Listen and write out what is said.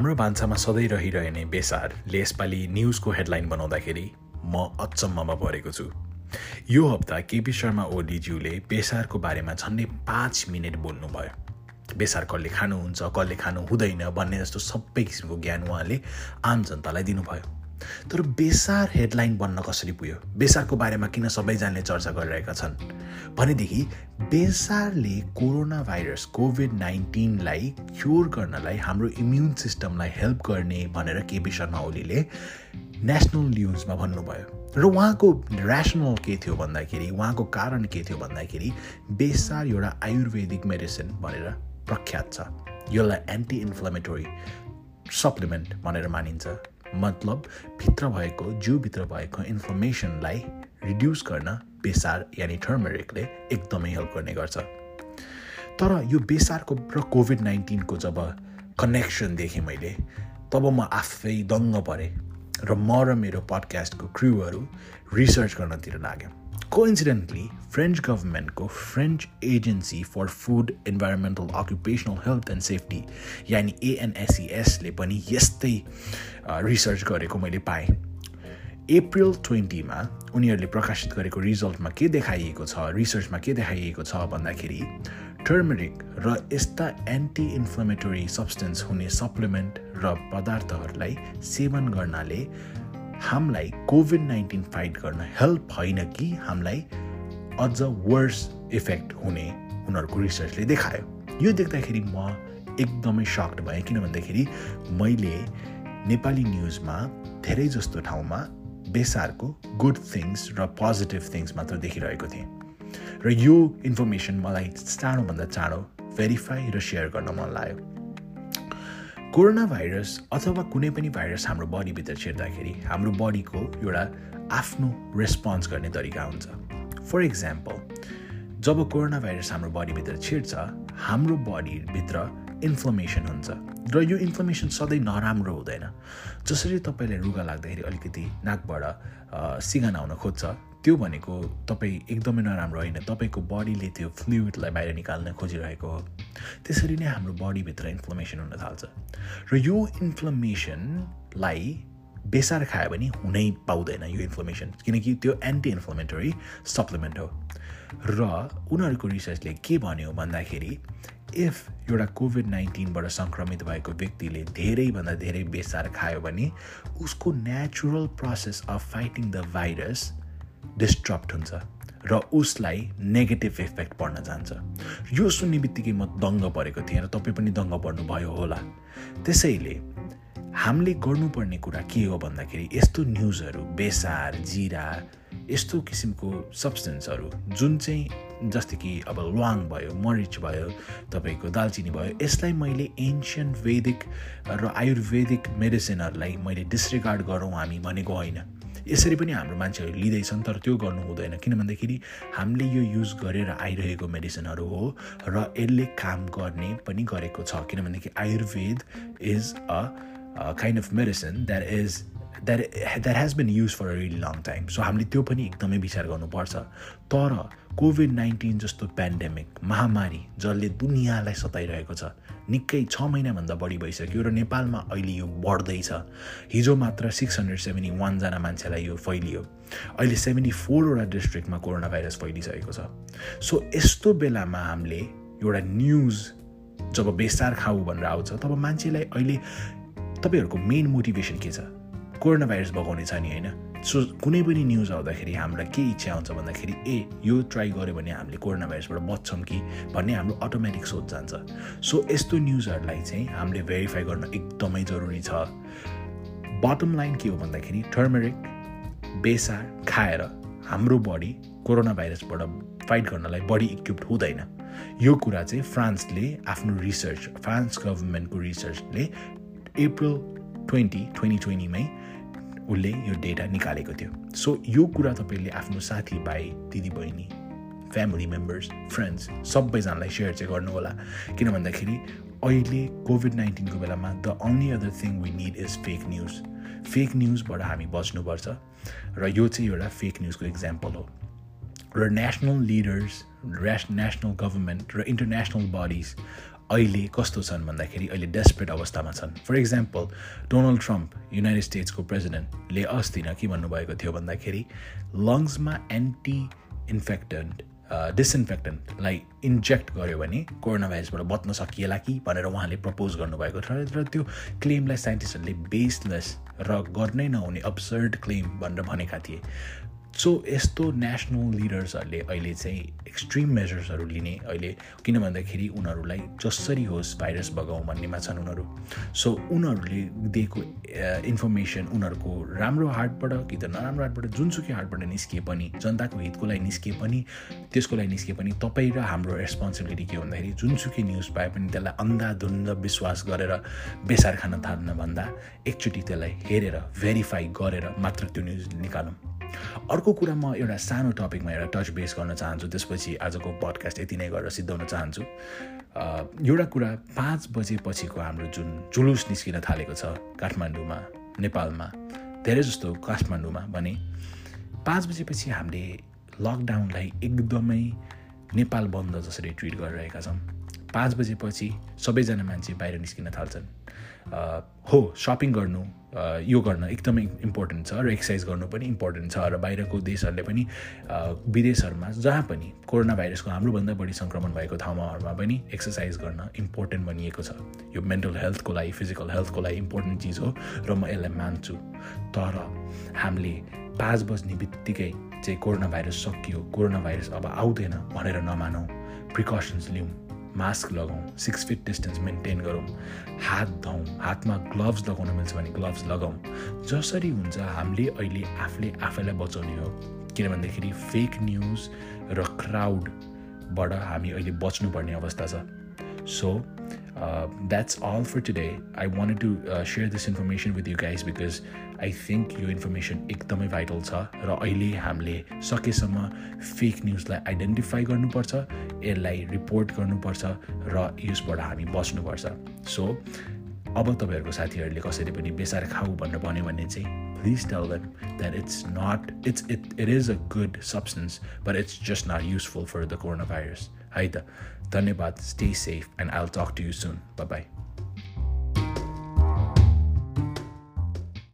हाम्रो भान्सामा सधैँ रहिरहने बेसारले यसपालि न्युजको हेडलाइन बनाउँदाखेरि म अचम्ममा परेको छु। यो हप्ता केपी शर्मा ओलीज्यूले बेसारको बारेमा झन्डै पाँच मिनट बोल्नुभयो। बेसार कसले खानुहुन्छ कसले खानु हुँदैन भन्ने जस्तो सबै किसिमको ज्ञान उहाँले आम जनतालाई दिनुभयो। तर बेसार हेडलाइन बन्न कसरी पुग्यो? बेसारको बारेमा किन सबैजनाले चर्चा गरिरहेका छन्? भनेदेखि बेसारले कोरोना भाइरस कोभिड नाइन्टिनलाई क्योर गर्नलाई हाम्रो इम्युन सिस्टमलाई हेल्प गर्ने भनेर केपी शर्मा ओलीले नेसनल न्युजमा भन्नुभयो। र उहाँको ऱ्यासनल के थियो भन्दाखेरि उहाँको कारण के थियो भन्दाखेरि बेसार एउटा आयुर्वेदिक मेडिसिन भनेर प्रख्यात छ। यसलाई एन्टी इन्फ्लेमेटोरी सप्लिमेन्ट भनेर मानिन्छ। मतलब भित्र भएको जिउभित्र भएको इन्फर्मेसनलाई रिड्युस गर्न बेसार यानि टर्मरिकले एकदमै हेल्प गर्ने गर्छ। तर यो बेसारको र कोभिड नाइन्टिनको जब कनेक्सन देखेँ मैले तब म आफै दङ्ग परेँ र म र मेरो पडकास्टको क्रुहरू रिसर्च गर्नतिर लाग्यौँ। कोइन्सिडेन्टली फ्रेन्च गभर्मेन्टको French agency for food environmental occupational health and safety यानि एएनएसइएसले पनि यस्तै रिसर्च गरेको मैले पाएँ। अप्रिल ट्वेन्टीमा उनीहरूले प्रकाशित गरेको रिजल्टमा के देखाइएको छ रिसर्चमा के देखाइएको छ भन्दाखेरि टर्मरिक र यस्ता एन्टी इन्फ्लोमेटोरी सब्सटेन्स हुने सप्लिमेन्ट र पदार्थहरूलाई सेवन गर्नाले हामीलाई कोभिड नाइन्टिन फाइट गर्न हेल्प होइन कि हामीलाई अझ वर्स इफेक्ट हुने उनीहरूको रिसर्चले देखायो। यो देख्दाखेरि म एकदमै सक्ड भएँ किन भन्दाखेरि मैले नेपाली न्युजमा धेरै जस्तो ठाउँमा बेसारको गुड थिङ्स र पोजिटिभ थिङ्स मात्र देखिरहेको थिएँ। र यो इन्फर्मेसन मलाई चाँडोभन्दा चाँडो भेरिफाई र सेयर गर्न मन लाग्यो। कोरोना भाइरस अथवा कुनै पनि भाइरस हाम्रो बडीभित्र छिर्दाखेरि हाम्रो बडीको एउटा आफ्नो रेस्पोन्स गर्ने तरिका हुन्छ। फर इक्जाम्पल जब कोरोना भाइरस हाम्रो बडीभित्र छिर्छ हाम्रो बडीभित्र इन्फ्लमेसन हुन्छ। र यो इन्फ्लमेसन सधैँ नराम्रो हुँदैन। जसरी तपाईँलाई रुगा लाग्दाखेरि अलिकति नाकबाट सिगान आउन खोज्छ त्यो भनेको तपाईँ एकदमै नराम्रो होइन। तपाईँको बडीले त्यो फ्लुइडलाई बाहिर निकाल्न खोजिरहेको हो। त्यसरी नै हाम्रो बडीभित्र इन्फ्लमेसन हुन थाल्छ। र यो इन्फ्लमेसनलाई बेसार खायो भने हुनै पाउँदैन यो इन्फ्लमेसन किनकि त्यो एन्टी इन्फ्लोमेटरी सप्लिमेन्ट हो। र उनीहरूको रिसर्चले के भन्यो भन्दाखेरि इफ एउटा कोभिड नाइन्टिनबाट सङ्क्रमित भएको व्यक्तिले धेरैभन्दा धेरै बेसार खायो भने उसको natural process of fighting the virus disrupt हुन्छ र उसलाई नेगेटिभ इफेक्ट पर्न जान्छ। यो सुन्ने बित्तिकै म दङ्ग परेको थिएँ र तपाईँ पनि दङ्ग पर्नुभयो होला। त्यसैले हामीले गर्नुपर्ने कुरा के हो भन्दाखेरि यस्तो न्युजहरू बेसार जिरा यस्तो किसिमको सब्सटेन्सहरू जुन चाहिँ जस्तै कि अब ल्वाङ भयो मरिच भयो तपाईँको दालचिनी भयो यसलाई मैले एन्सियन्ट वेदिक र आयुर्वेदिक मेडिसिनहरूलाई मैले डिसरिगार्ड गरौँ हामी भनेको होइन। यसरी पनि हाम्रो मान्छेहरू लिँदैछन् तर त्यो गर्नु हुँदैन। किन भन्दाखेरि हामीले यो युज गरेर आइरहेको मेडिसिनहरू हो र यसले काम गर्ने पनि गरेको छ। किनभनेदेखि Ayurveda is a kind of medicine that is that that has been use for a really long time so हामीले त्यो पनि एकदमै विचार गर्नुपर्छ। तर कोभिड नाइन्टिन जस्तो पेन्डेमिक महामारी जसले दुनियाँलाई सताइरहेको छ निकै छ महिनाभन्दा बढी भइसक्यो र नेपालमा अहिले यो बढ्दैछ। हिजो मात्र सिक्स हन्ड्रेड सेभेन्टी वानजना मान्छेलाई यो फैलियो। अहिले सेभेन्टी फोरवटा डिस्ट्रिक्टमा कोरोना भाइरस फैलिसकेको छ। सो यस्तो बेलामा हामीले एउटा न्युज जब बेसार खाऊ भनेर आउँछ तब मान्छेलाई अहिले तपाईँहरूको मेन मोटिभेसन के छ? कोरोना भाइरस बगाउने छ नि होइन? सो कुनै पनि न्युज आउँदाखेरि हामीलाई के इच्छा हुन्छ भन्दाखेरि ए यो ट्राई गऱ्यो भने हामीले कोरोना भाइरसबाट बच्छौँ कि? भन्ने हाम्रो अटोमेटिक सोच जान्छ। सो यस्तो न्युजहरूलाई चाहिँ हामीले भेरिफाई गर्न एकदमै जरुरी छ। बटम लाइन के हो भन्दाखेरि टर्मरिक बेसार खाएर हाम्रो बडी कोरोना भाइरसबाट फाइट गर्नलाई बडी इक्विप्ड हुँदैन। यो कुरा चाहिँ फ्रान्सले आफ्नो रिसर्च फ्रान्स गभर्मेन्टको रिसर्चले अप्रिल ट्वेन्टी ट्वेन्टी ट्वेन्टीमै उसले यो डेटा निकालेको थियो। सो यो कुरा तपाईँले आफ्नो साथीभाइ दिदीबहिनी फ्यामिली मेम्बर्स फ्रेन्ड्स सबैजनालाई सेयर चाहिँ गर्नुहोला। किन भन्दाखेरि अहिले कोभिड नाइन्टिनको बेलामा the only other thing we need is fake news fake न्युजबाट हामी बच्नुपर्छ। र यो चाहिँ एउटा फेक न्युजको इक्जाम्पल हो। र नेसनल लिडर्स ऱ्यास नेसनल गभर्मेन्ट र इन्टरनेसनल बडिज अहिले कस्तो छन् भन्दाखेरि अहिले डेस्परेट अवस्थामा छन्. For example Donald Trump United स्टेट्सको प्रेसिडेन्टले अस्ति न के भन्नुभएको थियो भन्दाखेरि लङ्समा एन्टी इन्फेक्टेन्ट डिसइन्फेक्टेन्टलाई इन्जेक्ट गर्यो भने कोरोना भाइरसबाट बच्न सकिएला कि? भनेर उहाँले प्रपोज गर्नुभएको छ र त्यो क्लेमलाई साइन्टिस्टहरूले बेसलेस र गर्नै नहुने अब्सर्ड क्लेम भनेर भनेका थिए। सो यस्तो नेसनल लिडर्सहरूले अहिले चाहिँ एक्सट्रिम मेजर्सहरू लिने अहिले किन भन्दाखेरि उनीहरूलाई जसरी होस् भाइरस बगाउँ भन्नेमा छन् उनीहरू। सो उनीहरूले दिएको इन्फर्मेसन उनीहरूको राम्रो हार्टबाट कि त नराम्रो हार्टबाट जुनसुकै हार्टबाट निस्किए पनि जनताको हितको लागि निस्किए पनि त्यसको लागि निस्किए पनि तपाईँ र हाम्रो रेस्पोन्सिबिलिटी के भन्दाखेरि जुनसुकै न्युज पाए पनि त्यसलाई अन्धाधुन्द विश्वास गरेर बेसार खान थाल्नुभन्दा एकचोटि त्यसलाई हेरेर भेरिफाई गरेर मात्र त्यो न्युज निकालौँ। अर्को कुरा म एउटा सानो टपिकमा एउटा टच बेस गर्न चाहन्छु त्यसपछि आजको पडकास्ट यति नै गरेर सिद्धाउन चाहन्छु। एउटा कुरा पाँच बजेपछिको हाम्रो जुन जुलुस निस्किन थालेको छ काठमाडौँमा नेपालमा धेरै जस्तो काठमाडौँमा भने पाँच बजेपछि हामीले लकडाउनलाई एकदमै नेपाल बन्द जसरी ट्रिट गरिरहेका छौँ। पाँच बजेपछि सबैजना मान्छे बाहिर निस्किन थाल्छन्। हो सपिङ गर्नु यो गर्न एकदमै इम्पोर्टेन्ट छ र एक्सर्साइज गर्नु पनि इम्पोर्टेन्ट छ र बाहिरको देशहरूले पनि विदेशहरूमा जहाँ पनि कोरोना भाइरसको हाम्रोभन्दा बढी सङ्क्रमण भएको ठाउँहरूमा पनि एक्सर्साइज गर्न इम्पोर्टेन्ट भनिएको छ। यो मेन्टल हेल्थको लागि फिजिकल हेल्थको लागि इम्पोर्टेन्ट चिज हो र म यसलाई मान्छु। तर हामीले पाँच बज्ने बित्तिकै चाहिँ कोरोना भाइरस सकियो कोरोना भाइरस अब आउँदैन भनेर नमानौँ। प्रिकसन्स लिउँ। मास्क लगाउँ सिक्स फिट डिस्टेन्स मेन्टेन गरौँ हात धौँ हातमा ग्लोभ्स लगाउन मिल्छ भने ग्लोभ्स लगाउँ। जसरी हुन्छ हामीले अहिले आफूले आफैलाई बचाउने हो। किन भन्दाखेरि फेक न्युज र क्राउडबाट हामी अहिले बच्नुपर्ने अवस्था छ। So that's all for today I want to share this information with you guys because I think यो इन्फर्मेसन एकदमै भाइटल छ र अहिले हामीले सकेसम्म फेक न्युजलाई आइडेन्टिफाई गर्नुपर्छ यसलाई रिपोर्ट गर्नुपर्छ र यसबाट हामी बस्नुपर्छ सो अब तपाईँहरूको साथीहरूले कसैले पनि बेसार खाऊ भनेर भन्यो भने चाहिँ please tell them that it's not it's it it is a good substance but it's just not useful for the corona virus Haida, dhanyabad, stay safe, and I'll talk to you soon. Bye bye.